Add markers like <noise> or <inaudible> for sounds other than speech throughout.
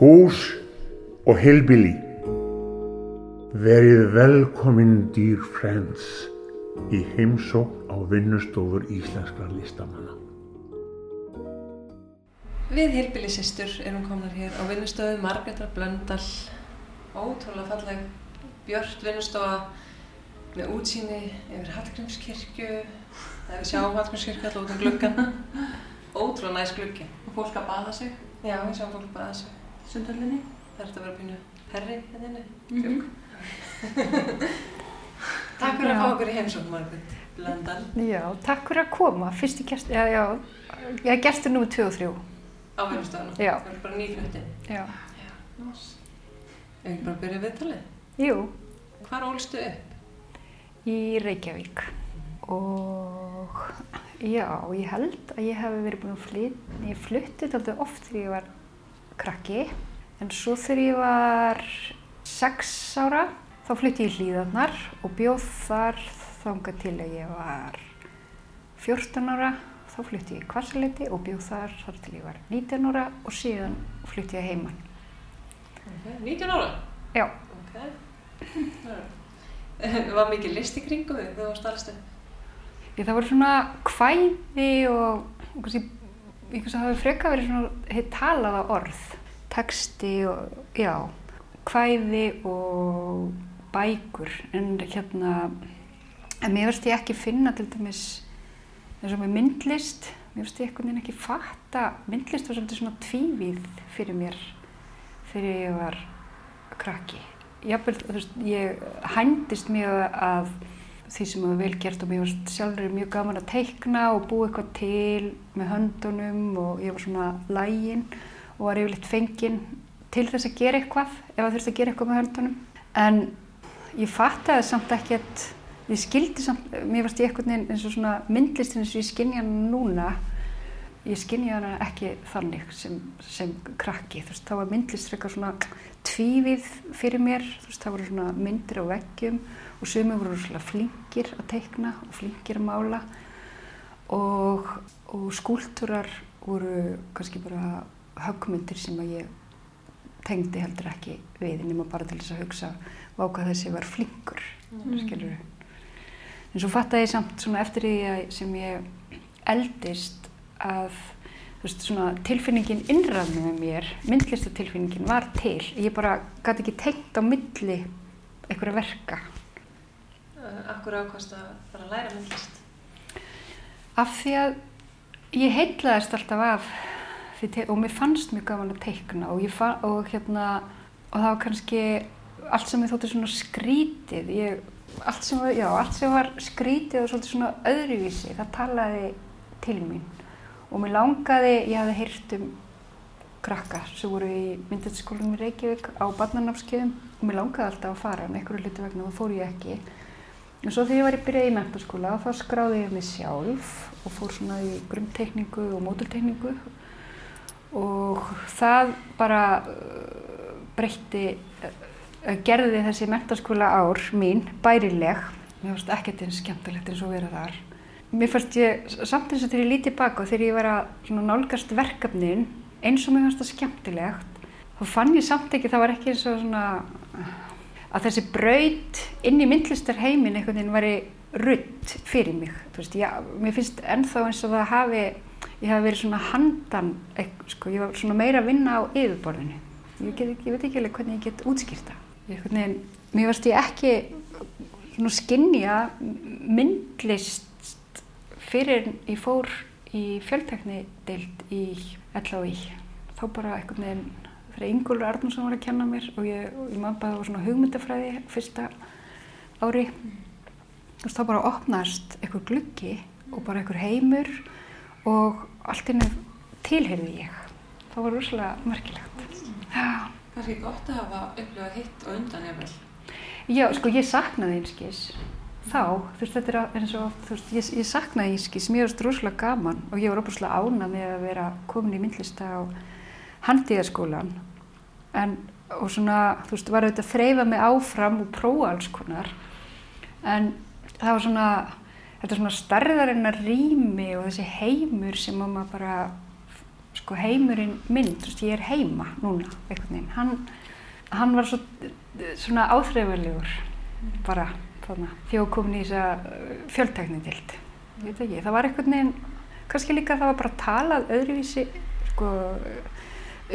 hús og heilbili. Verið velkomin dýr friends í heimsókn á vinnustofur íslenskra listamanna. Við Hilbili-sistur erum komnar hér á vinnustöðu Margreðar Blöndal, ótrúlega falleg björt vinnustofa með útsýni yfir Hallgrímskirkju, það er sjáum Hallgrímskirkju alltaf út um gluggan, ótrúlega næst gluggi. Og fólk að baða sig. Já, við sjáum fólk baða sig. Sundhöllinni. Það ert að vera pínu herri hérna inni, Mm tjók. Takk fyrir að fá okkur í heimsókn Margreð Blöndal Já, takk fyrir að koma. Fyrsti gestur, já, já, ég er gestur númið 2 og 3. á vinnustofuna. Já. Það er bara nýflutin. Já. Ef ekki bara byrja viðtalið. Jú, Hvar ólstu upp? í Reykjavík. Og já, ég held að ég hef verið búin að flytja, ég fluttið alltaf oft þegar ég var krakki. En svo þegar ég var 6 ára, þá flutti ég í hlýðarnar og bjóð þar þangað til að ég var 14 ára. Þá flutti ég í Kvassaleiti og bjóð þar þar til ég var 19 ára og síðan flutti ég heimann. Okay. 19 ára? Já, Ok. Það <laughs> var mikið list í kringum þig þegar þú varst upp? Ég, það voru svona kvæði og og kannski, ég kannski hafi freka verið svona heitt talaða orð, texti og já, kvæði og bækur en hérna, en mér veist ég ekki finna til dæmis eins og með myndlist, mér veist ég einhvern veginn ekki fatta, myndlist var svolítið svona tvívíð fyrir mér þegar ég var krakki. Þú veist, ég hændist mjög að því sem var vel gert og mér varst sjálfur mjög gaman að teikna og búa eitthvað til með höndunum og ég var svona lægin og var yfirleitt fengin til þess að gera eitthvað ef það þurfti að gera eitthvað með höndunum. En ég fattaði samt ekkert, ég skildi samt, mér varst ég eitthvað eins og svona myndlistin eins og ég skinja hana núna, ég skinja hana ekki þannig sem, sem krakki, þú veist, þá var myndlist frekar svona tvívið fyrir mér, þú veist, það voru svona myndir á veggjum og sumir voru svona flinkir að teikna og flinkir að mála og, og skúltúrar voru kannski bara höggmyndir sem að ég tengdi heldur ekki við nema bara til þess að hugsa váka þessi var flinkur, mm. en svo fattaði ég samt eftir því sem ég eldist að veist, svona tilfinningin innræðinu með mér, myndlistatilfinningin var til. Ég bara gæti ekki tengt á milli einhverja verka. Akkur ákvæmst að fara að læra myndlist? Af því að ég heitlaðist alltaf af og mér fannst mjög gaman að teikna og, ég fa- og hérna og það var kannski allt sem ég þótti svona skrítið. Ég, allt, sem já, allt sem var skrítið og svona öðruvísi, það talaði til mín. Og mér langaði, ég hafði heyrt um krakka sem voru í myndlistaskólanum í Reykjavík á barnanámskeiðum og mér langaði alltaf að fara en einhverju hluti vegna þá fór ég ekki. En svo þegar ég var í byrjaði í mentaskóla þá skráði ég mig sjálf og fór svona í grunnteikningu og módulteikningu og það bara uh, breytti, uh, gerði þessi mentaskóla ár mín bærileg. Mér fannst ekkert eins skemmtilegt eins og vera þar. Mér fannst ég, samt eins og þegar ég lítið baka og þegar ég var að nálgast verkefnin eins og mér fannst það skemmtilegt, þá fann ég samt ekki, það var ekki eins og svona að þessi braut inn í myndlistarheimin einhvern veginn væri rutt fyrir mig. Þú veist, já, mér finnst ennþá eins og það hafi, ég hafi verið svona handan, sko, ég var svona meira að vinna á yfirborðinu. Ég, get, ég veit ekki alveg hvernig ég get útskýrt það. Ég, einhvern veginn, mér varst ég ekki svona skinja myndlist fyrir en ég fór í fjöltekni deild í LHI. Þá bara einhvern veginn, þegar Ingólfur Arnarsson var að kenna mér og ég, og ég maður bara það svona hugmyndafræði fyrsta ári. Veist, þá bara opnast einhver gluggi og bara einhver heimur og allt innu tilheyrði ég. Það var rosalega merkilegt. Já. Kannski gott að hafa upplifað hitt og undan jafnvel. Já, sko ég saknaði einskis þá, þú veist þetta er eins og, þú veist, ég, ég saknaði einskis, mér varst rosalega gaman og ég var opaslega ána með að vera komin í myndlista á handíðaskólan en, og svona, þú veist, var auðvitað að þreyfa mig áfram og prófa alls konar. En það var svona, þetta svona starðarinnar rými og þessi heimur sem að maður bara sko heimurinn minn, þú veist, ég er heima núna, einhvern veginn, hann, hann var svo, svona áþreifanlegur bara þarna, þegar komin í þessa fjöldtækni dild, ég veit ekki, það var einhvern veginn, kannski líka það var bara talað öðruvísi, sko,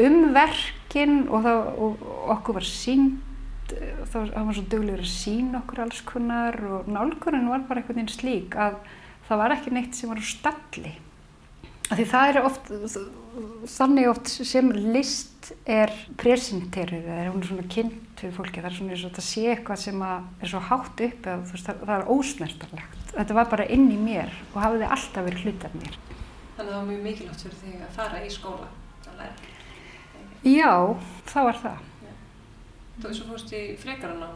um verkin og, það, og okkur var sínd, það var svo duglegur að sína okkur alls konar og nálgunin var bara einhvern veginn slík að það var ekki neitt sem var á stalli. Af því það er oft, þannig oft sem list er presenterur eða hún er svona kynnt fyrir fólki. Það er svona eins og þetta sé eitthvað sem er svo hátt upp eða veist, það, það er ósnertarlegt. Þetta var bara inn í mér og hafiði alltaf verið hlut af mér. Þannig að það var mjög mikilvægt fyrir þig að fara í skóla að læra. Já, það var það. Þú veist, þú fórst í frekaran á?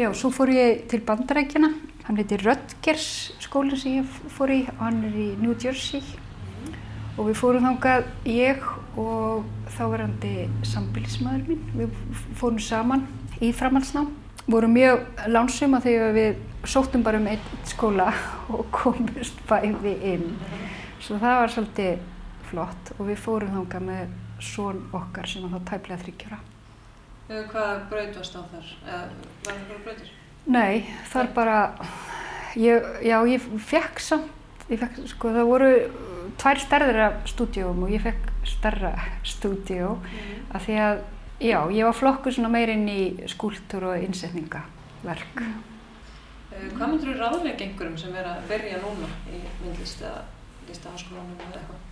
Já, svo fór ég til bandarækjana. Hann heiti Rutgers skólinn sem ég fór í og hann er í New Jersey. Og við fórum þangað, ég og þáverandi sambilismæður mín. Við fórum saman í framhaldsnám. Vorum mjög lánsum að þegar við sóttum bara um einn skóla <laughs> og komust bæði inn. Svo það var svolítið flott og við fórum þangað með són okkar sem var þá tæplega þryggjara. Hvað braut varst á þar? Eða var það bara brautir? Nei, þar bara, ég, já, ég fekk samt, ég fekk, sko, það voru tvær stærðir af stúdíum og ég fekk stærra stúdíu mm. af því að, já, ég var flokkur svona meirinn í skúltúr og innsetningaverk. Mm. Hvað myndur þú ráðleika einhverjum sem er að verja núna í myndlist eða listaháskólanum eða eitthvað?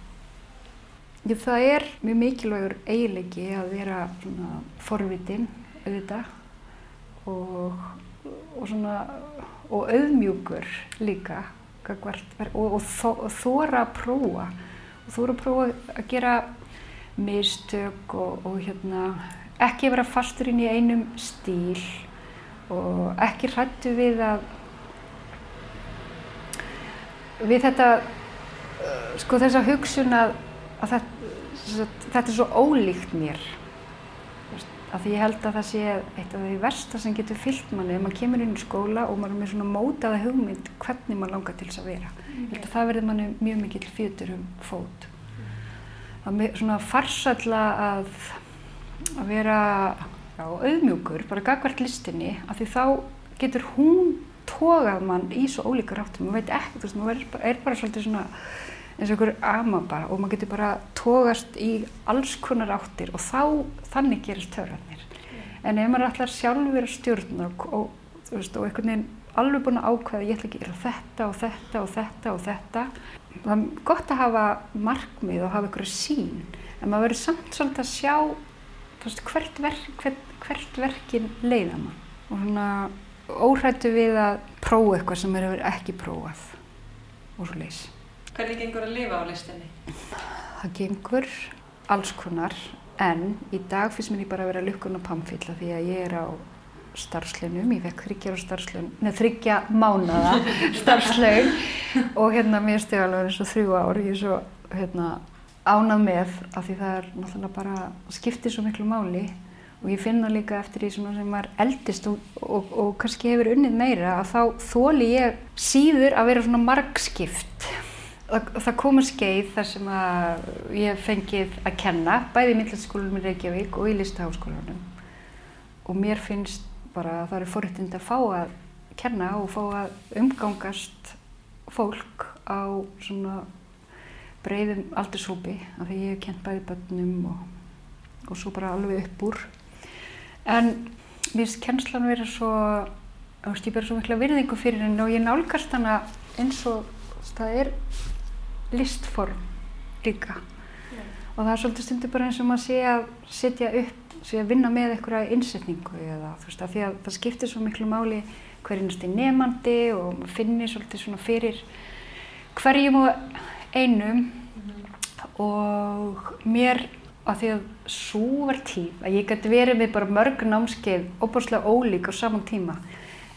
Já, það er mjög mikilvægur eiginleiki að vera svona forvitin auðvitað og, og svona og auðmjúkur líka og, og, þó, og þóra að prófa. Og þóra að prófa að gera mistök og, hérna ekki vera fastur inn í einum stíl og ekki hrættu við að við þetta sko þessa hugsun að að þetta, þetta er svo ólíkt mér. Að því ég held að það sé eitt af því versta sem getur fyllt manni ef maður kemur inn í skóla og maður er með svona mótaða hugmynd hvernig maður langar til þess að vera. Mm. ég held að það verður manni mjög mikill fjötur um fót. Það er svona farsalla að að vera já, auðmjúkur, bara gagvert listinni af því þá getur hún tógað mann í svo ólíkar áttum maður veit ekki, þú veist, maður er bara, er bara svolítið svona eins og einhver amaba og maður getur bara tógast í alls konar áttir og þá, þannig gerist törðarnir. Mm. En ef maður ætlar sjálfur að stjórna og, og, veist, og einhvern veginn alveg búin að ákveða ég ætla að gera þetta og þetta og þetta og þetta, það er gott að hafa markmið og hafa einhverju sín, en maður verður samt svolítið að sjá veist, hvert, verk, hvert, hvert verkin leiða mann og svona óhrættu við að prófa eitthvað sem er ekki prófað og svo leiðs. Hvernig gengur að lifa á listinni? Það gengur alls konar en í dag finnst mér ég bara að vera lukkun og pamfilla því að ég er á starfslaunum, ég fekk þryggja á starfslaun, neða þryggja mánada <laughs> starfslaun og hérna mér steg alveg eins og þrjú ár, ég er svo hérna ánað með af því það er náttúrulega bara, skiptir svo miklu máli og ég finna líka eftir því sem maður eldist og, og, og kannski hefur unnið meira að þá þóli ég síður að vera svona margskipt það, komur skeið þar sem að ég fengið að kenna bæði í myndlætsskólanum í Reykjavík og í listaháskólanum. Og mér finnst bara að það eru forrættind að fá að kenna og fá að umgangast fólk á svona breyðum aldurshópi af því ég hef kent bæði bönnum og, og svo bara alveg upp úr. En mér finnst kennslan verið svo ég ber svo mikla virðingu fyrir henni og ég nálgast hana eins og það er listform líka yeah. og það er svolítið stundir bara eins og maður sé að setja upp, sé að vinna með einhverja innsetningu eða þú veist að því að það skiptir svo miklu máli hverjumst er nefandi og maður finnir svolítið svona fyrir hverjum og einum mm -hmm. og mér að því að svo var tíf að ég gæti verið með bara mörg námskeið óbúrslega ólík á saman tíma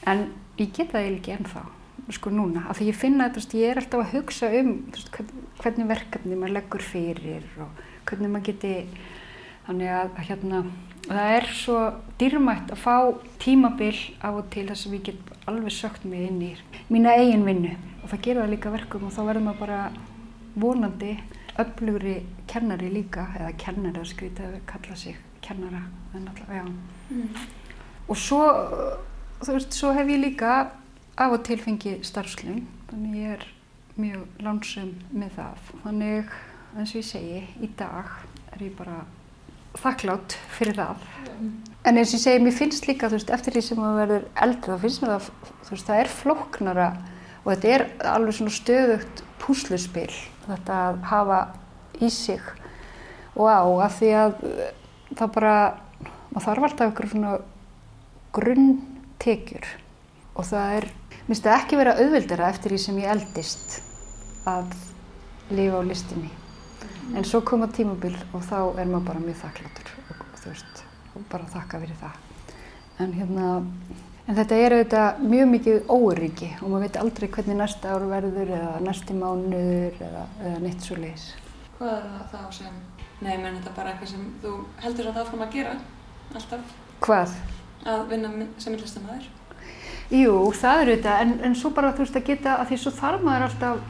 en ég geta það ekki ennþá sko núna, af því ég finna að ég er alltaf að hugsa um veist, hvernig verkefni maður leggur fyrir og hvernig maður geti þannig að hérna það er svo dýrmætt að fá tímabil af og til þess að ég get alveg sökt mig inn í mína eigin vinnu og það gera það líka verkum og þá verður maður bara vonandi öflugri kennari líka, eða kennari að skrýta að kalla sig kennara, en alltaf, já. Mm. Og svo, þú veist, svo hef ég líka af og til fengið starfslun, þannig ég er mjög lánsum með það. Þannig, eins og ég segi, í dag er ég bara þakklátt fyrir það. En eins og ég segi, mér finnst líka, veist, eftir því sem maður verður eldri, þá finnst mér þú veist, það er flóknara og þetta er alveg svona stöðugt púsluspil, þetta að hafa í sig og á, af því að uh, það bara, maður þarf alltaf ykkur svona grunntekjur og það er, minnst það ekki vera auðveldara eftir því sem ég eldist að lifa á listinni. En svo koma tímabil og þá er maður bara mjög þakkláttur og, og þú veist, og bara þakka fyrir það. En hérna, en þetta er auðvitað mjög mikið óöryggi og maður veit aldrei hvernig næsta ár verður eða næsti mánuður eða, eða neitt svo leiðis. Hvað er það þá sem, nei, menn þetta er bara eitthvað sem þú heldur að það áfram að gera, alltaf, Hvað? að vinna sem listamæður? Jú, það er auðvitað, en, en svo bara þú veist að geta, að því svo þarf maður alltaf,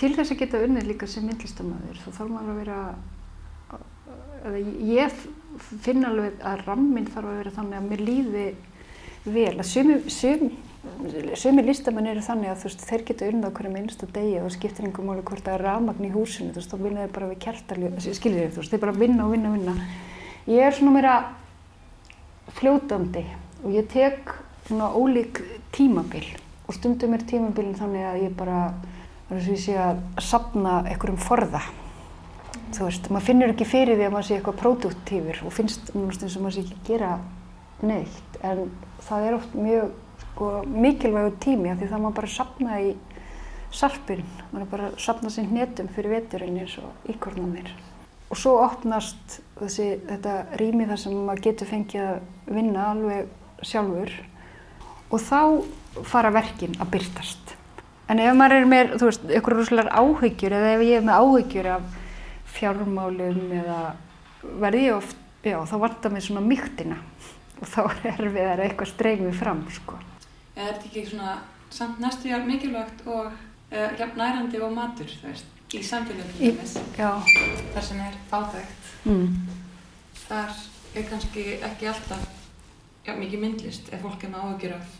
til þess að geta unnið líka sem myndlistamæður, þá þarf maður að vera, eða ég finn alveg að ramminn þarf að vera þannig að mér líði vel, að sumi, sum, sumi listamenn eru þannig að veist, þeir geta unnið á hverju minnsta degi og skiptir einhver máli hvort það er rafmagn í húsinu, veist, þá vinna þeir bara við kertalju, skiljið þér, þú veist, þeir bara vinna og vinna og vinna. Ég er svona meira fljótandi og ég tek svona ólík tímabil og stundum er tímabilin þannig að ég bara, og ég sé að sapna einhverjum forða. Þú veist, maður finnur ekki fyrir því að maður sé eitthvað produktífur og finnst náttúrulega eins og maður sé ekki gera neitt en það er oft mjög sko, mikilvægur tími af því það maður bara sapna í sarpinn, maður bara að sapna sér hnetum fyrir veturinn eins og íkornanir. Og svo opnast þessi, þetta rými þar sem maður getur fengið að vinna alveg sjálfur og þá fara verkin að byrtast. En ef maður er með, þú veist, ykkur rúslegar áhyggjur eða ef ég er með áhyggjur af fjármálum eða verði ég oft, já, þá vantar mér svona mýktina og þá er erfiðar eitthvað streymið fram, sko. Eða er þetta ekki svona samt næstu jár mikilvægt og uh, nærandi og matur, þú veist, í samfélaginu Já. þar sem er fátækt. Mm. Þar er kannski ekki alltaf ja, mikið myndlist ef fólk er með áhugjur af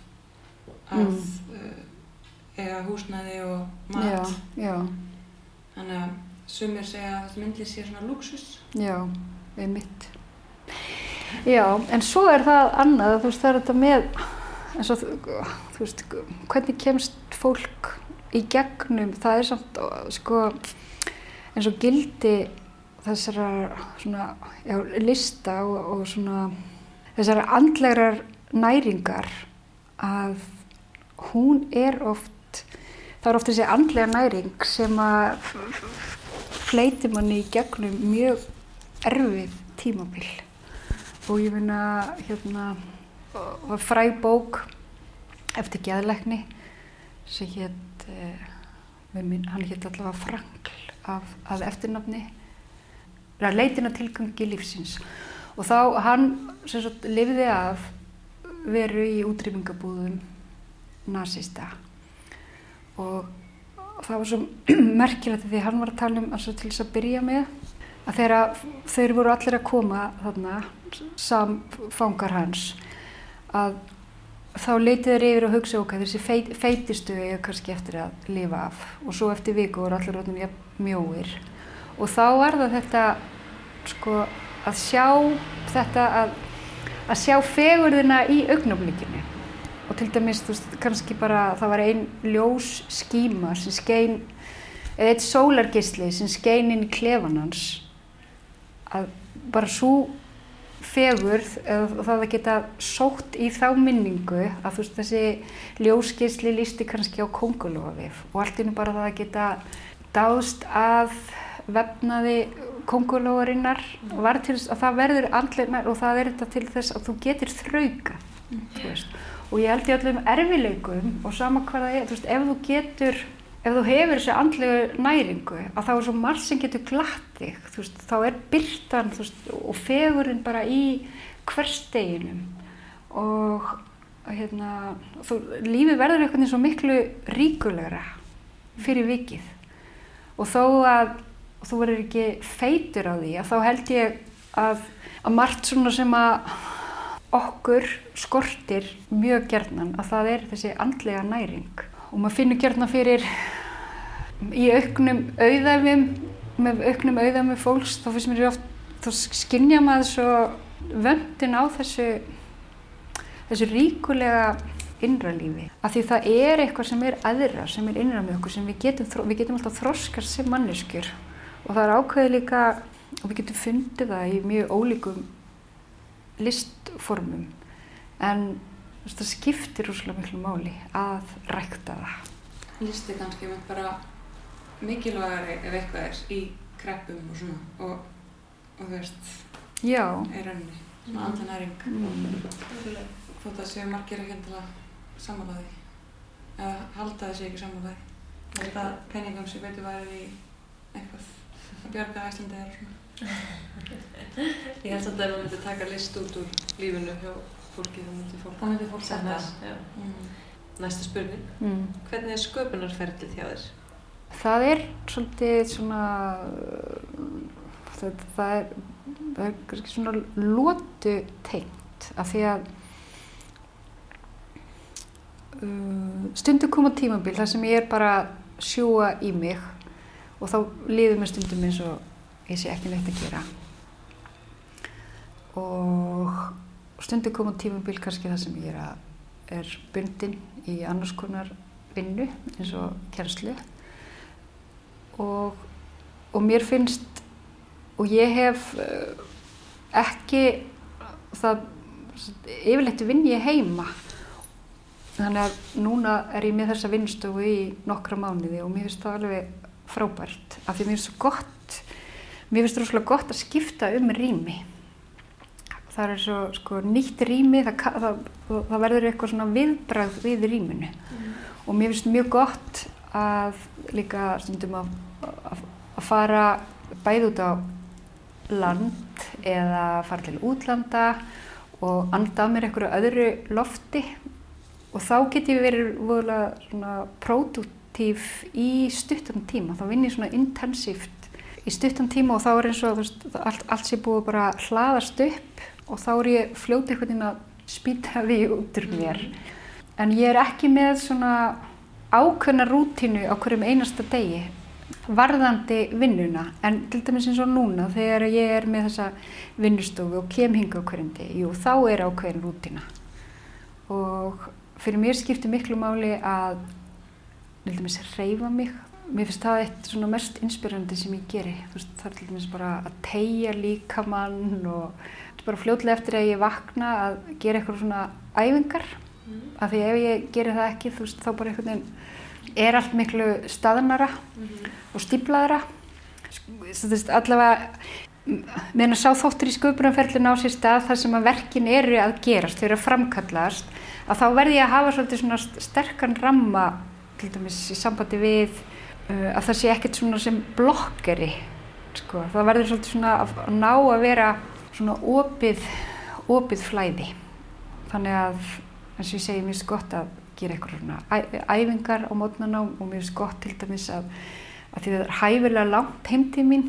að Mm. uh, eiga húsnæði og Já, mat. já, Þannig að sumir segja að myndlist sé svona luxus. já, einmitt. Já, en svo er það annað, þú veist, það er þetta með, eins og þú veist, hvernig kemst fólk í gegnum, það er samt, sko, eins og gildi þessara svona, já, lista og, og svona þessara andlegar næringar að hún er oft, það er oft þessi andlega næring sem að fleiti manni í gegnum mjög erfið tímabil. Og ég finna hérna var fræg bók eftir geðleikni sem hétt eh, hann hétt allavega Frankl af, af eftirnafni leitina tilgangi lífsins. Og þá hann sagt lifði af veru í útrýmingabúðum nazista og það var svo <clears throat> merkilegt því hann var að tala um altså, til þess að byrja með að þegar þeir voru allir að koma þarna samfangar hans að þá leitið þeir yfir og hugsa okkar þessi feit, feitistu er kannski eftir að lifa af. Og svo eftir viku voru allir róttum mjóir. Og þá var það þetta sko að sjá þetta að, að sjá fegurðina í augnablikinu og til dæmis þú veist kannski bara það var ein ljós skíma sem skein eða eitt sólargisli sem skein inn í klefan hans. Að bara svo fegurð eða það að geta sótt í þá minningu að þú veist þessi ljósgisli lísti kannski á kongulófið og allt innu bara það að geta dáðst að vefnaði til þess að það verður andlega og það er þetta til þess að þú getur þrauka og ég held í öllum erfileikum og sama hvað það er, þú veist, ef þú getur ef þú hefur þessi andlegu næringu að þá er svo margt sem getur glatt þig þú veist, þá er byrtan veist, og fegurinn bara í hversteginum og hérna, þú, lífi verður einhvern veginn svo miklu ríkulegra fyrir vikið. Og þó að þú verður ekki feitur á því að þá held ég að, að margt svona sem að okkur skortir mjög gerðnan að það er þessi andlega næring og maður finnur gerðna fyrir í auknum auðæfum með auknum auðæfum fólks þá finnst mér oft, þá skinnja maður svo vöndin á þessu þessu ríkulega innra lífi. Af því það er eitthvað sem er aðra, sem er innra með okkur, sem við getum, við getum alltaf þroskar sem manneskjur. Og það er ákveðið líka, og við getum fundið það í mjög ólíkum listformum. En það skiptir úrslega miklu máli að rækta það. Listi kannski með bara mikilvægari ef eitthvað er í kreppum og svona. Og, og þú veist, Já. í rauninni, svona andla næring. Mm. Þótt að séu margir ekki endilega sammálaði eða halda þessi ekki sammálaði halda penningum sem betur værið í eitthvað að bjarga æslandi eða svona <laughs> Ég held samt að ef maður myndi taka list út úr lífinu hjá fólki þá myndi fólk þá myndi fólk setja það. Já. mm. Næsta spurning. Mm. Hvernig er sköpunarferðlið hjá þér? Það er svolítið svona, það, það er, það er kannski svona lótu tengt af því að uh, stundu koma tímabil þar sem ég er bara sjúa í mig og þá líður mér stundum eins og ég sé ekki neitt að gera. Og stundu koma tímabil kannski þar sem ég er, að, er bundin í annars konar vinnu eins og kjærslu og, og mér finnst og ég hef uh, ekki það yfirleitt vinn ég heima. Þannig að núna er ég með þessa vinnstofu í nokkra mánuði og mér finnst það alveg frábært af því mér finnst svo gott mér finnst það rosalega gott að skipta um rými. Það er svo sko, nýtt rými það, það, það verður eitthvað svona viðbragð við rýminu. Og mér finnst mjög gott að líka stundum að, að, að fara bæði út á land eða fara til útlanda og anda að mér einhverju öðru lofti. Og þá get ég verið voðalega svona próduktív í stuttan tíma, þá vinn ég svona intensíft í stuttan tíma og þá er eins og veist, allt, allt sé búið bara að hlaðast upp og þá er ég fljóti einhvern veginn að spýta <laughs> því út úr mér. En ég er ekki með svona ákveðna rútínu á hverjum einasta degi varðandi vinnuna. En til dæmis eins og núna þegar ég er með þessa vinnustofu og kem hinga á hverjum degi, jú þá er ákveðin rútína. Og fyrir mér skiptir miklu máli að til dæmis reyfa mig. Mér finnst það eitt svona mest inspirandi sem ég geri. Veist, það er til dæmis bara að tegja líkamann og þetta er bara fljótlega eftir að ég vakna að gera eitthvað svona æfingar. Af því ef ég gerir það ekki, þú veist, þá bara einhvern veginn er allt miklu staðnara og stíplaðara. Þú veist, allavega, meðan að sá þóttur í sköpunarferlinu á sér stað þar sem að verkin eru að gerast, þau eru að framkallast, að þá verði ég að hafa svona sterkan ramma, til dæmis í sambandi við að það sé ekkert svona sem blokkeri, sko. Það verður svolítið svona að, að ná að vera svona opið, opið flæði. Þannig að, eins og ég segi, mér finnst gott að gera eitthvað svona æfingar á mótnana og mér finnst gott til dæmis að, að því það er hæfilega langt heim til mín.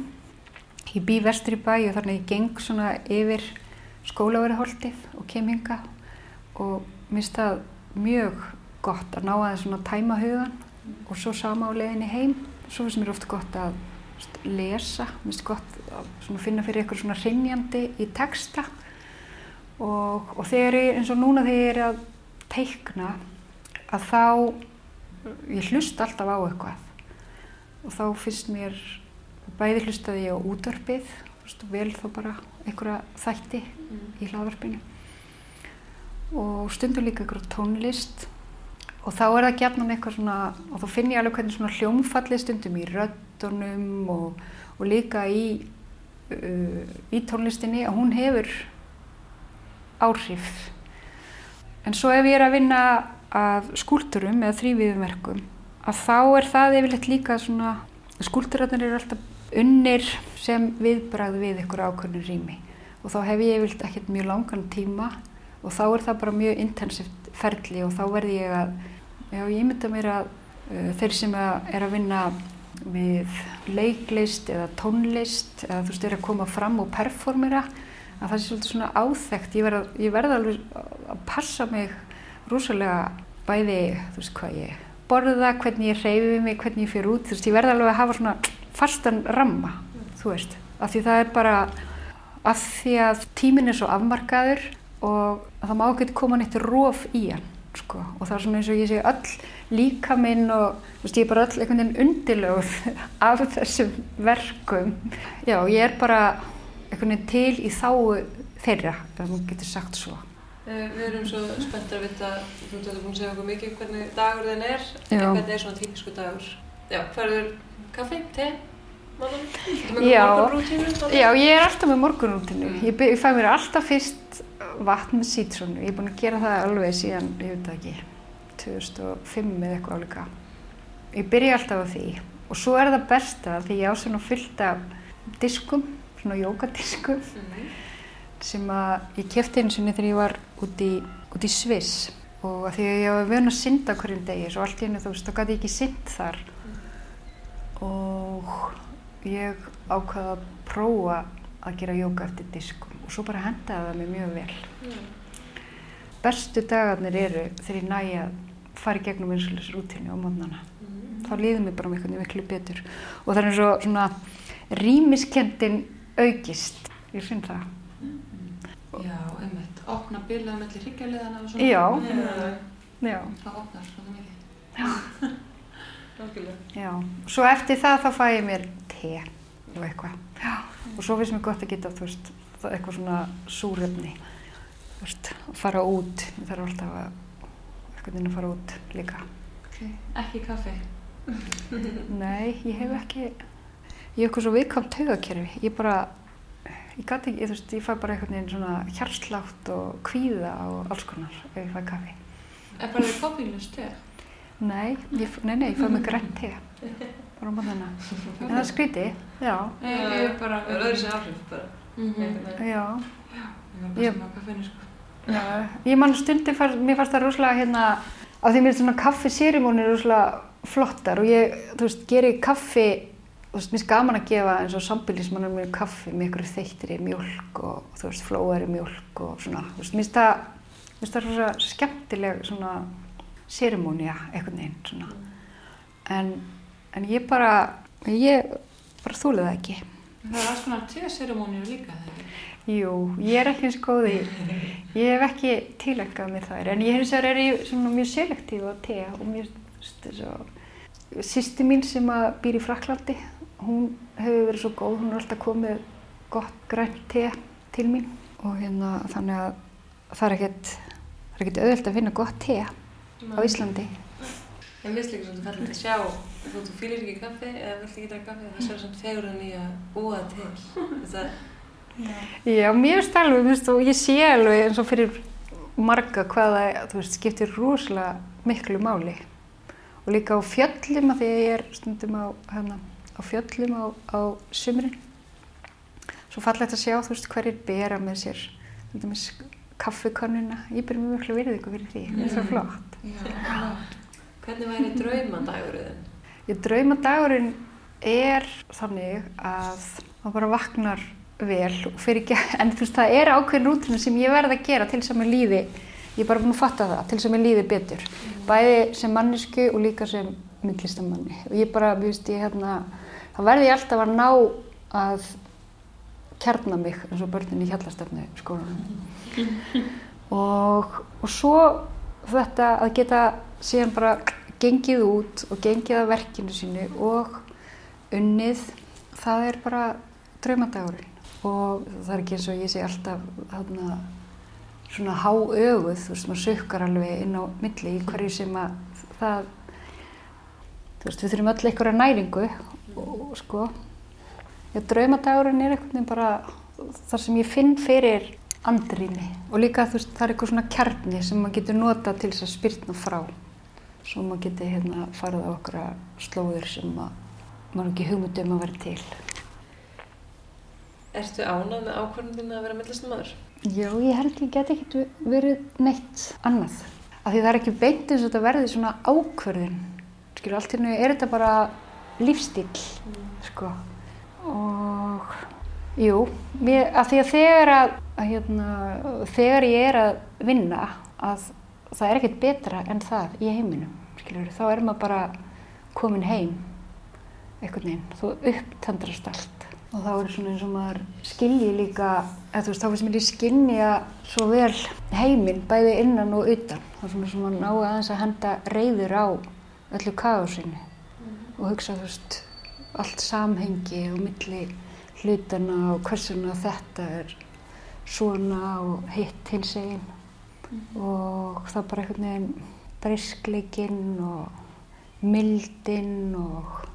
Ég bý vestur í bæ og þannig að ég geng svona yfir skólaverðarholtið og kem hinga og mér finnst það mjög gott að ná aðeins svona tæma hugan og svo sama á leiðinni heim. Svo finnst mér ofta gott að lesa, mér finnst gott að finna fyrir eitthvað svona hreinjandi í texta. Og, og þegar ég, eins og núna þegar ég er að teikna að þá, ég hlusta alltaf á eitthvað. Og þá finnst mér, bæði hlustaði ég á útvarpið, vel þá bara einhverja þætti í hlaðvarpinu. Og stundum líka einhverja tónlist og þá er það gefnum eitthvað svona, og þá finn ég alveg hvernig svona hljómfallið stundum í röddunum og, og líka í, uh, í tónlistinni að hún hefur áhrif. En svo ef ég er að vinna að skúlturum eða þrýviðumverkum, að þá er það yfirleitt líka svona, skúlturarnir eru alltaf unnir sem viðbragð við ykkur ákvörnum rými og þá hef ég yfirleitt ekkert mjög langan tíma og þá er það bara mjög intensíft ferli og þá verð ég að, já ég mynda mér að uh, þeir sem að, er að vinna við leiklist eða tónlist eða þú veist, er að koma fram og performera að það sé svolítið svona áþekkt. Ég verð, ég verð alveg að passa mig rosalega bæði þú veist hvað ég borða, hvernig ég reyfi mig, hvernig ég fyrir út þú veist, ég verð alveg að hafa svona fastan ramma, þú veist. Af því það er bara af því að tíminn er svo afmarkaður og það má ekki koma neitt rof í hann sko. og það er svona eins og ég segi öll líka minn og veist, ég er bara öll einhvern veginn undilögð <laughs> af þessum verkum já, ég er bara einhvern veginn til í þáu þeirra, ef maður getur sagt svo Eh, Við erum svo spenntir að vita, þú ert búin að segja okkur mikið hvernig dagur þinn er, Já. en hvernig er svona típisku dagur? Já, færður kaffi, te? Já. Já, ég er alltaf með morgunrútinu. Ég, by- ég fæ mér alltaf fyrst vatn með sítrónu. Ég er búin að gera það alveg síðan, ég veit ekki, 2005 eða eitthvað álíka. Ég byrja alltaf á því og svo er það besta því ég á svona fullt af diskum, svona jókadiskum Mhm. sem að ég kefti einu sinni þegar ég var út í, út í Sviss og því að ég var vön að synda hverjum degi svo allt í hennu þú veist, þá gæti ég ekki synd þar og ég ákvaða að prófa að gera jóka eftir diskum og svo bara hendaði það mér mjög vel Já. bestu dagarnir eru þegar ég næ að fara í gegnum einsluðs rútinu á mótnana Mhm. þá líður mér bara með einhvern veginn miklu betur og það er eins og svona rýmiskendin aukist ég finn það Já, einmitt. Opna bilað mellir hryggjarliðana og svona. Já. Já. já, Það opnar svona mikið. <laughs> Algjörlega. já. svo eftir það þá fæ ég mér te og eitthvað og svo finnst mér gott að geta veist, eitthvað svona veist, að fara út ég þarf alltaf að eitthvað að fara út líka Ok. Ekki kaffi. <laughs> Nei, ég hef ekki, ég hef eitthvað svo viðkvæmt taugakerfi, ég bara, ég gæti ekki, ég, veist, ég fæ bara einhvern veginn svona hjarslátt og kvíða og alls konar ef ég fæ kaffi. Er bara því koffínlust te? Nei, nei, nei, ég fæ mig grænt te, <laughs> bara á móðana. En það er skrítið, já, Nei, ég er bara... Það er öðru sér áhrif bara. Mhm. einhvern veginn. já, Ég á kaffinu, sko. já, ég man stundin, far, mér fannst það rosalega hérna, af því mér er svona kaffi sérimónir rosalega flottar og ég, þú veist, geri kaffi, þú veist, mér er gaman að gefa eins og sambilismannum mér kaffi með ykkur þeyttri mjólk og þú veist, flóari mjólk og svona, þú veist, mér finnst það, mér finnst það rosa skemmtileg svona sérimónia, einhvern veginn, svona. En, en ég bara, ég bara þúlið það ekki. Það er alls konar te-seremónir líka, þegar? Jú, ég er ekki eins góð í, ég hef ekki tilækkað mér þær, en ég þess að er í svona mjög selektív á te og mér, sýsti mín sem að býr í Fraklandi, hún hefur verið svo góð, hún er alltaf komið gott grænt te til mín og hérna þannig að það er ekkert, það er ekkert auðvelt að finna gott te á Íslandi. En mér finnst líka svolítið fallið að sjá, þú, þú fýlir ekki kaffi eða vilt ekki drekka kaffi, það séu svona fegurinn í að búa það til. Þetta, Já, mér finnst alveg, þú veist, og ég sé alveg eins og fyrir marga hvað það, þú veist, skiptir rosalega miklu máli. Og líka á fjöllum, að því að ég er stundum á, hérna, á fjöllum á, á sumrin. Svo fallegt að sjá, þú veist, hverjir bera með sér, til dæmis, kaffikonnuna. Ég ber mjög miklu virðingu fyrir því, það er svo flott. Já, hvernig væri draumadagurinn? Ég drauma dagurinn er þannig að maður bara vaknar vel og fyrir ekki, en þú veist það er ákveðin rútina sem ég verð að gera til að mér líði, ég er bara búin að fatta það, til að mér líði betur. Bæði sem mannesku og líka sem myndlistamanni. Og ég bara, þú veist, ég hérna, þá verði ég alltaf að ná að kjarna mig eins og börnin í hjallastefnu skólanum. <laughs> og, og svo þetta að geta síðan bara gengið út og gengið að verkinu sínu og unnið, það er bara draumadagurinn og það er ekki eins og ég sé alltaf þarna svona háöguð, þú veist, maður sukkar alveg inn á milli í hverju sem að það, þú veist, við þurfum öll einhverja næringu og sko, já, draumadagurinn er einhvern veginn bara þar sem ég finn fyrir andrýni og líka þú veist, það er eitthvað svona kjarni sem maður getur nota til þess að spyrna frá svo maður geti hérna farið á okkar slóður sem að maður ekki hugmyndum að vera til. Ertu ánað með ákvörðunum að vera myndlistamæður? Já, ég held ég get ekki verið neitt annað. Af því það er ekki beint eins og þetta verði svona ákvörðin. Skilur, allt hérna er þetta bara lífstíl sko og jú, mér, að því að þegar að, að hérna, þegar ég er að vinna að það er ekkert betra en það í heiminum skilur, þá er maður bara komin heim einhvern veginn, þú upptendrast allt. Og þá er svona eins og maður skilji líka, eða þú veist, þá finnst mér í skinja svo vel heiminn bæði innan og utan, þá er svona sem maður ná aðeins að henda reyður á öllu kaosinu og hugsa þú veist, allt samhengi og milli hlutana og hversuna þetta er svona og hitt hins einn og það bara einhvern veginn briskleikinn og mildinn og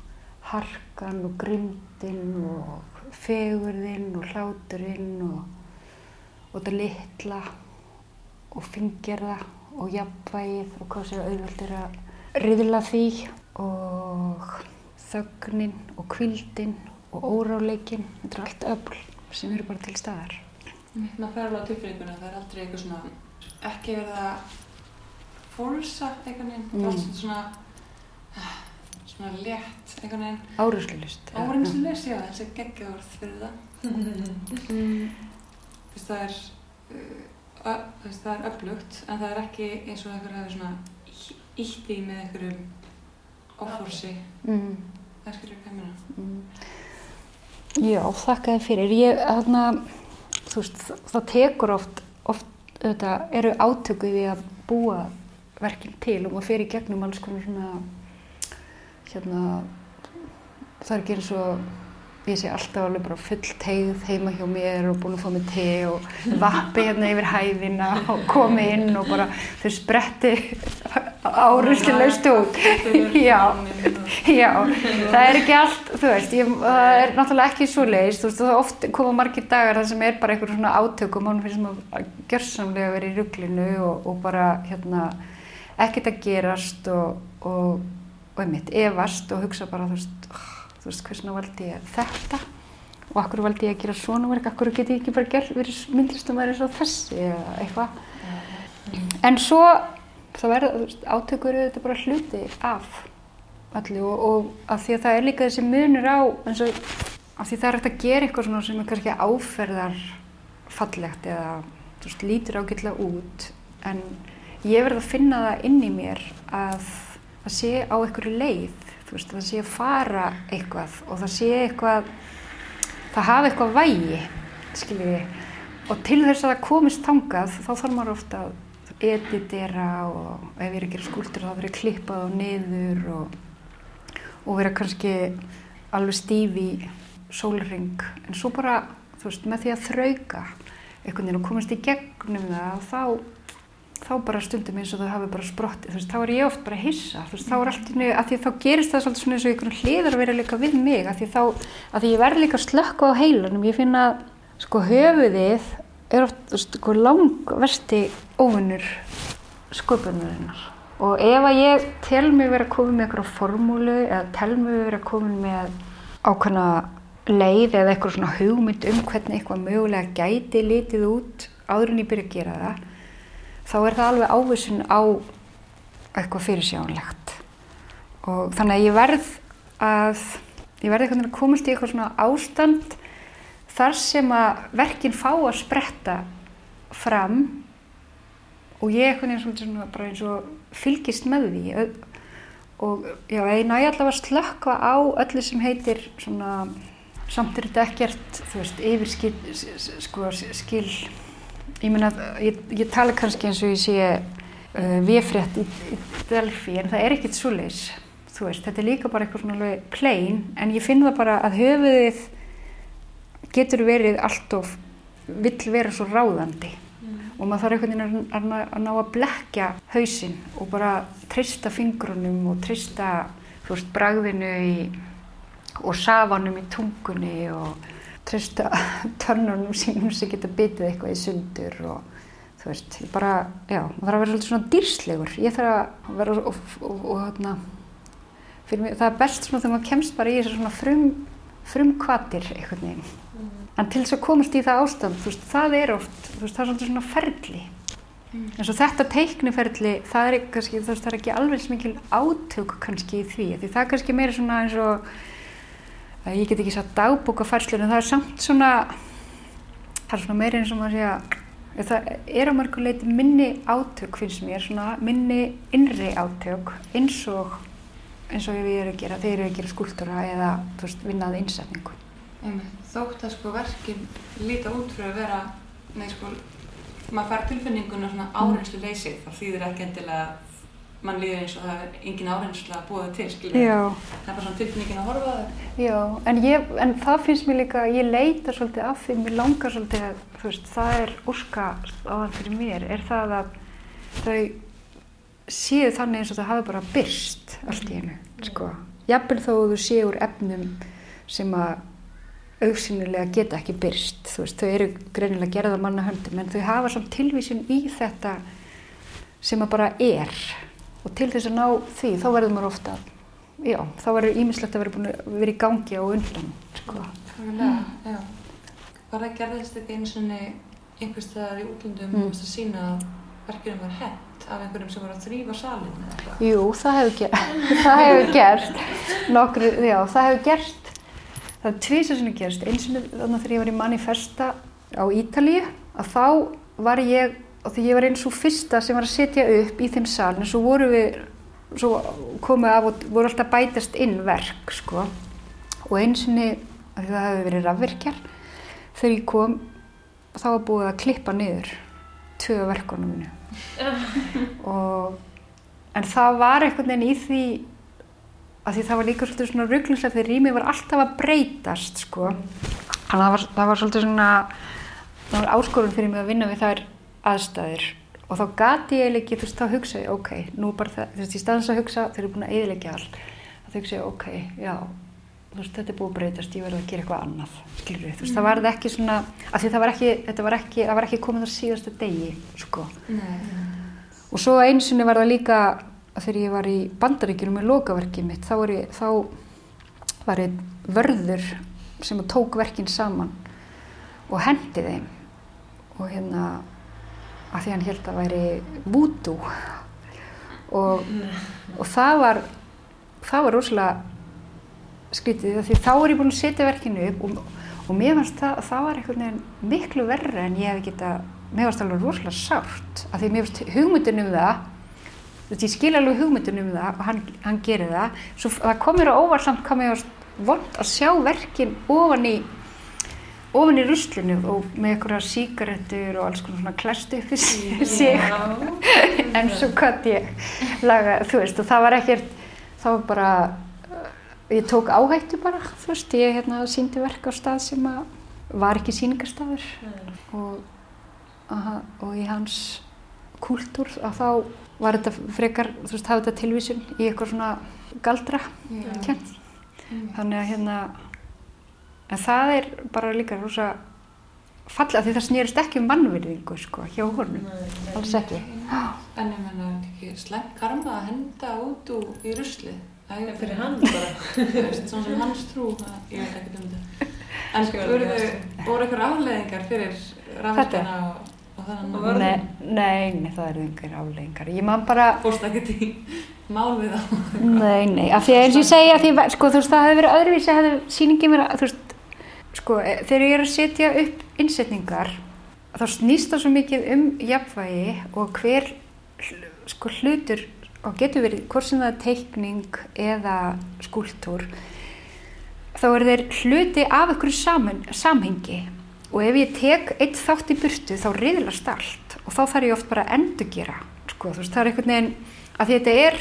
harkan og grimdinn og fegurðinn og hláturinn og, og þetta litla og fingerða og jafnvægið og hvað sér auðvöld er að riðla því og þögnin og kvildin og óráleikinn, þetta er allt öll sem eru bara til staðar. Maður fer alveg á tilfinninguna, það er aldrei eitthvað svona ekki verið að fórsa einhvern veginn, er Mm. alltaf svona ah, svona létt einhvern veginn Áreynslulist. Árenslis, já, þessi geggja orð fyrir það. Mm. Þú veist, það er, uh, þú veist, það er öflugt, en það er ekki eins og einhver hefur svona ítt í með einhverjum offorsi. Mm. Það skilur ekki að minna. Mm. Já, þakka þér fyrir. Ég, þarna, þú veist, það, það tekur oft, oft, auðvitað, eru átöku við að búa verkin til og maður fer í gegnum alls konar svona, hérna, það er ekki eins og, ég sé alltaf alveg bara full tegð heima hjá mér og búin að fá mig te og vappi hérna yfir hæðina og komi inn og bara þau spretti árunslulegst út. <laughs> Já. Já, það er ekki allt, þú veist, ég, það er náttúrulega ekki svo leiðist, þú veist, það oft koma margir dagar þar sem er bara einhver svona átök og mann finnst maður að gjörsamlega vera í rugglinu og, og bara, hérna, ekkert að gerast og, og, og einmitt, efast og hugsa bara, þú veist, oh, þú veist, hversna valdi ég þetta? Og akkur valdi ég að gera svona verk, akkur get ég ekki bara gerð, verið myndlistum eins og þessi eða eitthvað. En svo, það verða, þú veist, átökur þetta bara hluti af öllu og, og af því að það er líka þessi munur á eins og af því það er hægt að gera eitthvað svona sem er kannski áferðar fallegt eða þú veist, lítur ágætlega út en ég verð að finna það inn í mér að það sé á einhverju leið veist, það sé að fara eitthvað og það sé eitthvað það hafi eitthvað vægi skiljið og til þess að það komist tangað þá þarf maður ofta að editera og ef ég er að gera skúltur þá verður ég klippað á niður og, og vera kannski alveg stíf í sólring. En svo bara, þú veist, með því að þrauka einhvern veginn og komast í gegnum það þá, þá bara stundum eins og þau hafi bara sprottið, þú veist, þá er ég oft bara hissa, þú veist, þá er allt nögu, að því þá gerist það svolítið svona eins og einhvern hliðar að vera líka við mig, að því þá, að því ég verð líka að slökka á heilanum, ég finna, sko, höfuðið er oft, sko, langversti óvinnur sköpunarinnar. Og ef að ég tel mig vera komin með eitthvað formúlu eða tel mig vera komin með ákveðna leið eða eitthvað svona hugmynd um hvernig eitthvað mögulega gæti litið út áður en ég byrja að gera það þá er það alveg ávísun á eitthvað fyrirsjánlegt og þannig að ég verð að ég verð eitthvað að komast í eitthvað svona ástand þar sem að verkin fá að spretta fram og ég eins og svona bara eins og fylgist með því. Og já, ég næ allavega að slökka á öllu sem heitir svona samt er þetta ekkert, þú veist, yfirskil sko, skil ég meina, ég, ég tala kannski eins og ég sé uh, viðfrétt í, í Delfi, en það er ekkert þú veist, þetta er líka bara eitthvað svona alveg plain, en ég finn það bara að höfuðið getur verið allt of vill vera svo ráðandi. Og maður þarf einhvern veginn að, að, að ná að blekja hausinn og bara trista fingrunum og trista, veist, bragðinu í og safanum í tungunni og treysta <laughs> törnunum sínum sem geta bitið eitthvað í sundur og þú veist, ég bara, já, maður þarf að vera svolítið svona dýrslegur, ég þarf að vera og, og, og hérna, fyrir mig, það er best svona þegar maður kemst bara í þessar svona frum, frumkvatir einhvern veginn, en til þess að komast í það ástand, þú veist, það er oft, þú veist, það er svolítið svona ferli. En svo þetta teikniferli, það er kannski, þú veist, það er ekki alveg eins mikil átök kannski í því, því það er kannski meira svona eins og, að ég get ekki sagt dagbókafærslur, en það er samt svona, það er svona meira eins og maður segja, það er á mörgur leiti minni átök finnst mér, svona minni innri átök, eins og, eins og ég er að gera, þegar ég er að gera skúltúra eða, veist, vinnaði innsetningu. Þótt að sko verkin líta út fyrir að vera, nei sko, maður fær tilfinninguna svona áreynslu leysið, þá þýðir ekki endilega að mann líður eins og það er engin áreynsla að búa það til, skilja. Já. Það er bara svona tilfinningin að horfa það. Já, en, ég, en það finnst mér líka, ég leita svolítið af því, mér langar svolítið að, þú veist, það er úrska á það fyrir mér, er það að þau séu þannig eins og það hafi bara byrst allt í einu, sko. Jafnvel þó þú séu úr efnum sem að auðsynnilega geta ekki byrst, þú veist, þau eru greinilega gerða manna höndum, en þau hafa svona tilvísin í þetta sem að bara er og til þess að ná því, þá verður maður ofta já, þá verður ímislegt að vera búin að vera í gangi á undan sko. Var það gerðist ekki einu svona einhvers staðar í útlöndum Mm. mm. að sína að verkefnum var hent af einhverjum sem var að þrýfa salin? Jú, það hefur, ger <laughs> það hefur gerst nokkru, já, það hefur gerst það er tvísa sinni gerst eins og þannig þegar ég var í manifesta á Ítalíu, að þá var ég, og því ég var eins og fyrsta sem var að setja upp í þeim sal en svo voru við, svo komu af og voru alltaf að bætast inn verk, sko. Og eins og það hefur verið rafverkjar þegar ég kom þá var búið að klippa niður tvö af verkunum mínu. <laughs> Og en það var einhvern veginn í því að því það var líka svolítið svona rugglingslega því rýmið var alltaf að breytast sko. Þannig að það var, það var svolítið svona það var áskorun fyrir mig að vinna við þær aðstæður og þá gati ég ekki, þú veist, þá hugsa ég, ok, nú bara það, þú veist, í staðins að hugsa, þeir eru búin að eðilegja allt, þá hugsa ég, ok, já, þú veist, þetta er búið að breytast, ég verði að gera eitthvað annað, skilur þú veist, það var það ekki svona, af því það var ekki, þetta var ekki, það var ekki komið á síðasta degi, sko. Nei. Og svo eins og var það líka þegar ég var í bandaríkjunum með lokaverkið mitt, þá var ég, þá var ég vörður sem tók verkin saman og hendi þeim og hérna að því hann held að væri voodoo og, og það var það var rosalega skrítið af því þá er ég búin að setja verkinu upp og, og mér fannst það, það var einhvern veginn miklu verra en ég hef geta mér fannst alveg rosalega sárt af því mér fannst hugmyndin um það ég skil alveg hugmyndin um það og hann, hann gerir það. Svo það kom mér á óvart samt hvað mér fannst vond að sjá verkin ofan í ofan í ruslinu og með einhverja síkaretur og alls konar svona klestu upp í sig. <laughs> En svo hvað ég laga, þú veist, og það var ekkert það var bara ég tók áhættu bara, þú veist ég hérna síndi verk á stað sem að var ekki síningarstaður og, aha, og í hans kúltúr að þá var þetta frekar, þú veist, hafa þetta tilvísun í eitthvað svona galdra Já. kent þannig að hérna en það er bara líka rosa falla því það snýrist ekki um mannvirðingu sko hjá honum, alls ekki En ég menna, ekki slæmt karma að henda út úr í ruslið? Það er Fyrir hann bara. <laughs> Svona sem hans trú, það, ég veit ekki um þetta. En Sko, þau, voru eitthvað afleðingar fyrir rafverkina og, og þannig að nei, nei, nei, það eru einhver afleggingar ég man bara, fórst ekkert í mál við þá? nei, nei af því að eins og ég segja, því, sko, þú veist, það hefði verið öðruvísi, hefði sýningin verið, þú veist sko, e- þegar ég er að setja upp innsetningar, þá snýst það svo mikið um jafnvægi og hver sko, hlutur og getur verið, hvort sem það er teikning eða skúltúr þá er þeir hluti af ykkur saman, samhengi. Og ef ég tek eitt þátt í burtu þá riðlast allt og þá þarf ég oft bara að endurgera sko, þú veist, það er einhvern veginn að þetta er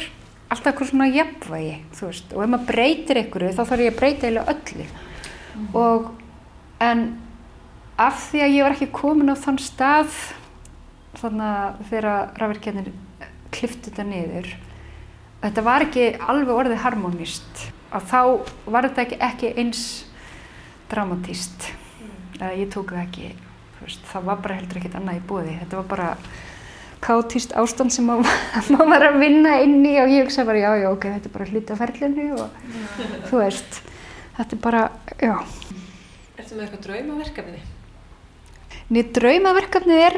alltaf eitthvað svona jafnvægi þú veist, og ef maður breytir einhverju þá þarf ég að breyta eiginlega öllu. Og en af því að ég var ekki komin á þann stað þannig að þegar rafverkjarnir klifti þetta niður þetta var ekki alveg orðið harmonist að þá var þetta ekki, ekki eins dramatíst eða ég tók það ekki veist, það var bara heldur ekkert annað í bóði þetta var bara kátíst ástand sem <laughs> maður var að vinna inn í og ég hugsa bara já, já, ok, þetta er bara hluti af ferlinu og þú veist, þetta er bara, já Ertu með eitthvað draumaverkefni? Nýtt draumaverkefnið er,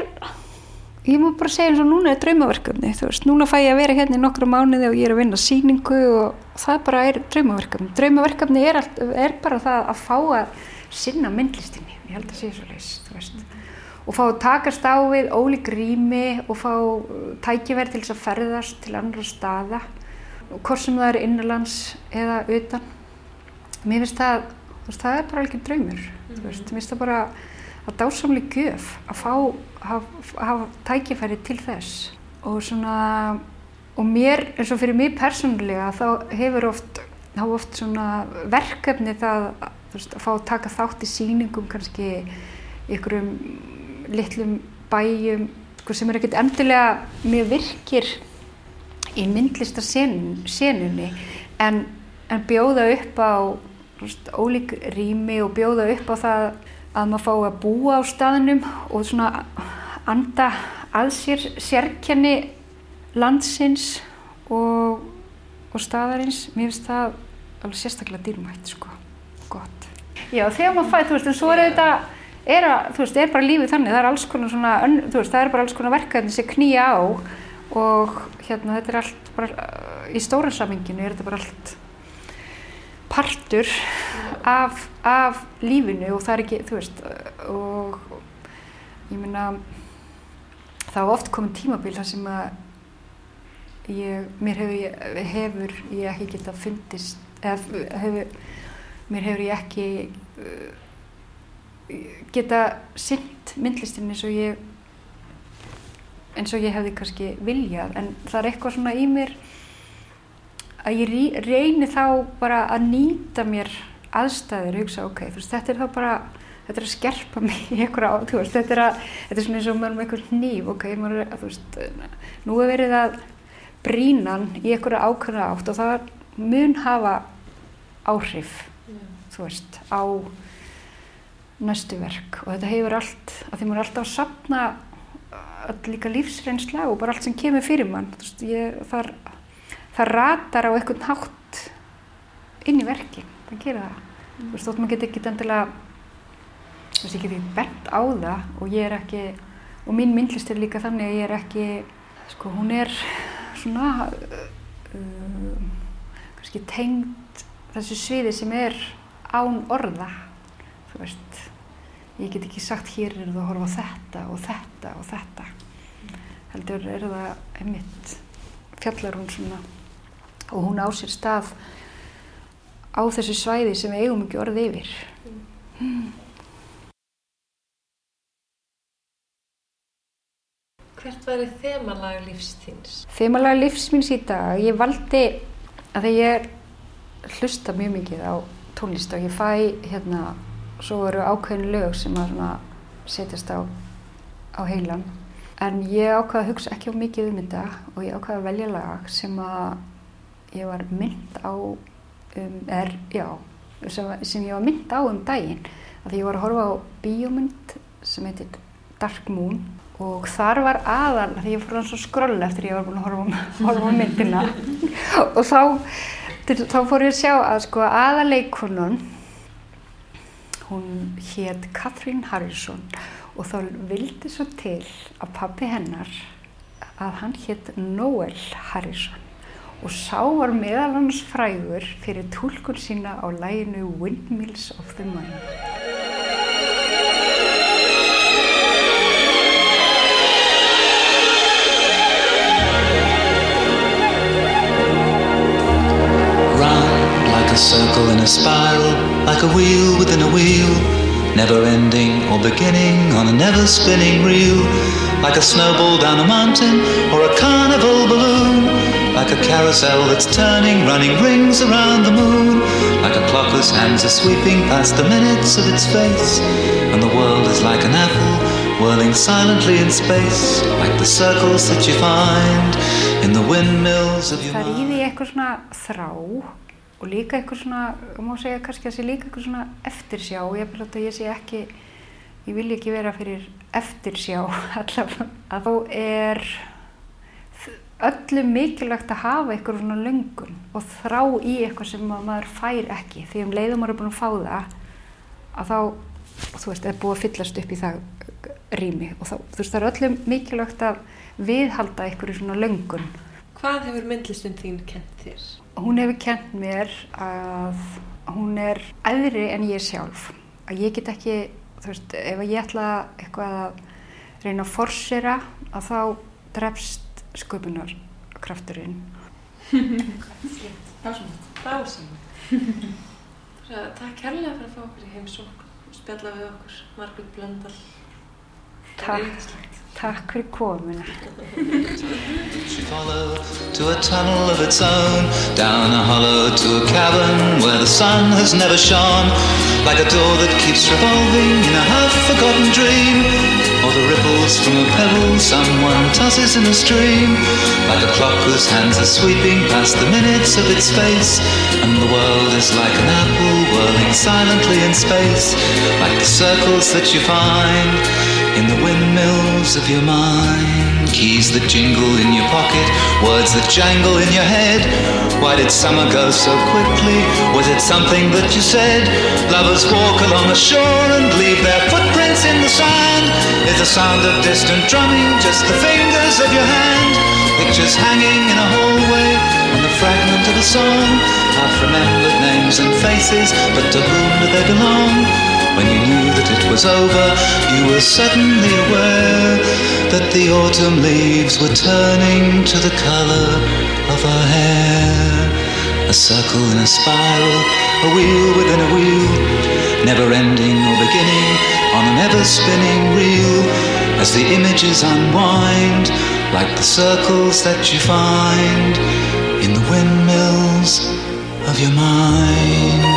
ég má bara segja eins og núna er draumaverkefni, þú veist, núna fæ ég að vera hérna í nokkru mánuði og ég er að vinna síningu og það bara er draumaverkefni. Draumaverkefni er, allt, er bara það að fá að sinna myndlistinni, ég held að segja svo leys, þú veist. Og fá að takast á við ólík rými og fá uh, tækifæri til þess að ferðast til andra staða, hvort sem það er innanlands eða utan. Mér finnst það, veist, það er bara alveg draumur, þú veist, mér finnst það bara að dásamlega gjöf að fá hafa, tækifæri til þess. Og svona og mér eins og fyrir mig persónulega þá hefur oft, oft verkefni það veist, að fá að taka þátt í síningum kannski ykkurum litlum bæjum sko, sem er ekkert endilega mjög virkir í myndlistarsenunni en, en bjóða upp á veist, ólík rými og bjóða upp á það að maður fá að búa á staðnum og svona anda að sér sérkenni landsins og, og staðarins, mér finnst það alveg sérstaklega dýrmætt sko, gott. Já, þegar maður fæði, þú veist, en svo er þetta, er að, þú veist, er bara lífið þannig, það er alls konar svona, þú veist, það er bara alls konar verkefni sem knýja á og hérna þetta er allt bara, í stóra saminginu er þetta bara allt partur af, af lífinu og það er ekki, þú veist, og ég minna, það var oft komin tímabil þar sem að ég, mér hefur, hefur ég ekki geta fundist, eða hefur, mér hefur ég ekki uh, geta synd myndlistin eins og ég, eins og ég hefði kannski viljað, en það er eitthvað svona í mér að ég reyni þá bara að nýta mér aðstæðir og hugsa ok, þú veist, þetta er þá bara þetta er að skerpa <laughs> mig í einhverja á, þú veist, þetta er að þetta er svona eins og maður með einhver nýf, ok, maður að þú veist, nú er verið að brínan í einhverja ákvæða átt og það mun hafa áhrif, yeah. þú veist, á næstu verk og þetta hefur allt, að því maður er alltaf að sapna líka lífsreynsla og bara allt sem kemur fyrir mann, þú veist, ég þar það ratar á einhvern hátt inn í verki, það gerir það mm. þú veist, þótt maður getur ekki endilega þú veist, ég get ekki bent á það og ég er ekki og mín myndlist er líka þannig að ég er ekki sko, hún er svona uh, kannski tengd þessu sviði sem er án orða þú veist ég get ekki sagt hér er það að horfa þetta og þetta og þetta heldur er það einmitt fjallar hún svona og hún á sér stað á þessu svæði sem við eigum ekki orðið yfir. Mm. Hvert var þið þemalag lífsþins? Þemalag lífsmins í dag, ég valdi að ég hlusta mjög mikið á tónlist og ég fæ hérna, svo eru ákveðin lög sem að setjast á, á heilan. En ég ákvaði að hugsa ekki á mikið um þetta og ég ákvaði að velja lag sem að ég var mynd á um, er, já, sem, sem ég var mynd á um daginn. Að því ég var að horfa á bíómynd sem heitir Dark Moon og þar var aðal, því ég fór að skrolla eftir ég var búin að horfa, horfa á myndina. <laughs> Og þá, þá fór ég að sjá að sko aðaleikunum hún hétt Katrín Harrison og þá vildi svo til að pabbi hennar að hann hétt Noel Harrison og sá var meðal hans frægur fyrir tólkun sína á læginu Windmills of the Mind. Round like a circle in a spiral, like a wheel within a wheel, never ending or beginning on a never spinning reel, like a snowball down a mountain or a carnival balloon. Like a carousel that's turning, running rings around the moon, like a clock whose hands are sweeping past the minutes of its face, and the world is like an apple whirling silently in space, like the circles that you find in the windmills of your mind. Það er í því eitthvað svona þrá og líka eitthvað svona, má segja kannski að það sé líka eitthvað svona eftirsjá, ég vil að ég sé ekki, ég vil ekki vera fyrir eftirsjá <laughs> allavega, að þá er öllum mikilvægt að hafa eitthvað svona löngun og þrá í eitthvað sem maður fær ekki því um leiðum maður er búin að fá það að þá, þú veist, er búið að fyllast upp í það rými og þá, þú veist það er öllum mikilvægt að viðhalda einhverju svona löngun. Hvað hefur myndlistin þín kent þér? Hún hefur kent mér að hún er æðri en ég sjálf. Að ég get ekki, þú veist, ef ég ætla eitthvað að reyna að forsera að þá drefst sköpunarkrafturinn. <laughs> Dásamlegt. Takk kærlega fyrir að fá okkur í heimsókn og spjalla við okkur, Margrét Blöndal. Takk. Takk fyrir komuna. She followed to a tunnel of its own, down a hollow to a cavern where the sun has never shone, like a door that keeps revolving in a half-forgotten dream, or the ripples from a pebble someone tosses in a stream, like a clock whose hands are sweeping past the minutes of its face, and the world is like an apple whirling silently in space, like the circles that you find in the windmills of your mind. Keys that jingle in your pocket, words that jangle in your head. Why did summer go so quickly? Was it something that you said? Lovers walk along the shore and leave their footprints in the sand. Is the sound of distant drumming just the fingers of your hand? Pictures hanging in a hallway and the fragment of a song. Half remembered names and faces, but to whom do they belong? When you knew that it was over, you were suddenly aware that the autumn leaves were turning to the color of her hair. A circle in a spiral, a wheel within a wheel, never ending or beginning on an ever spinning reel. As the images unwind, like the circles that you find in the windmills of your mind.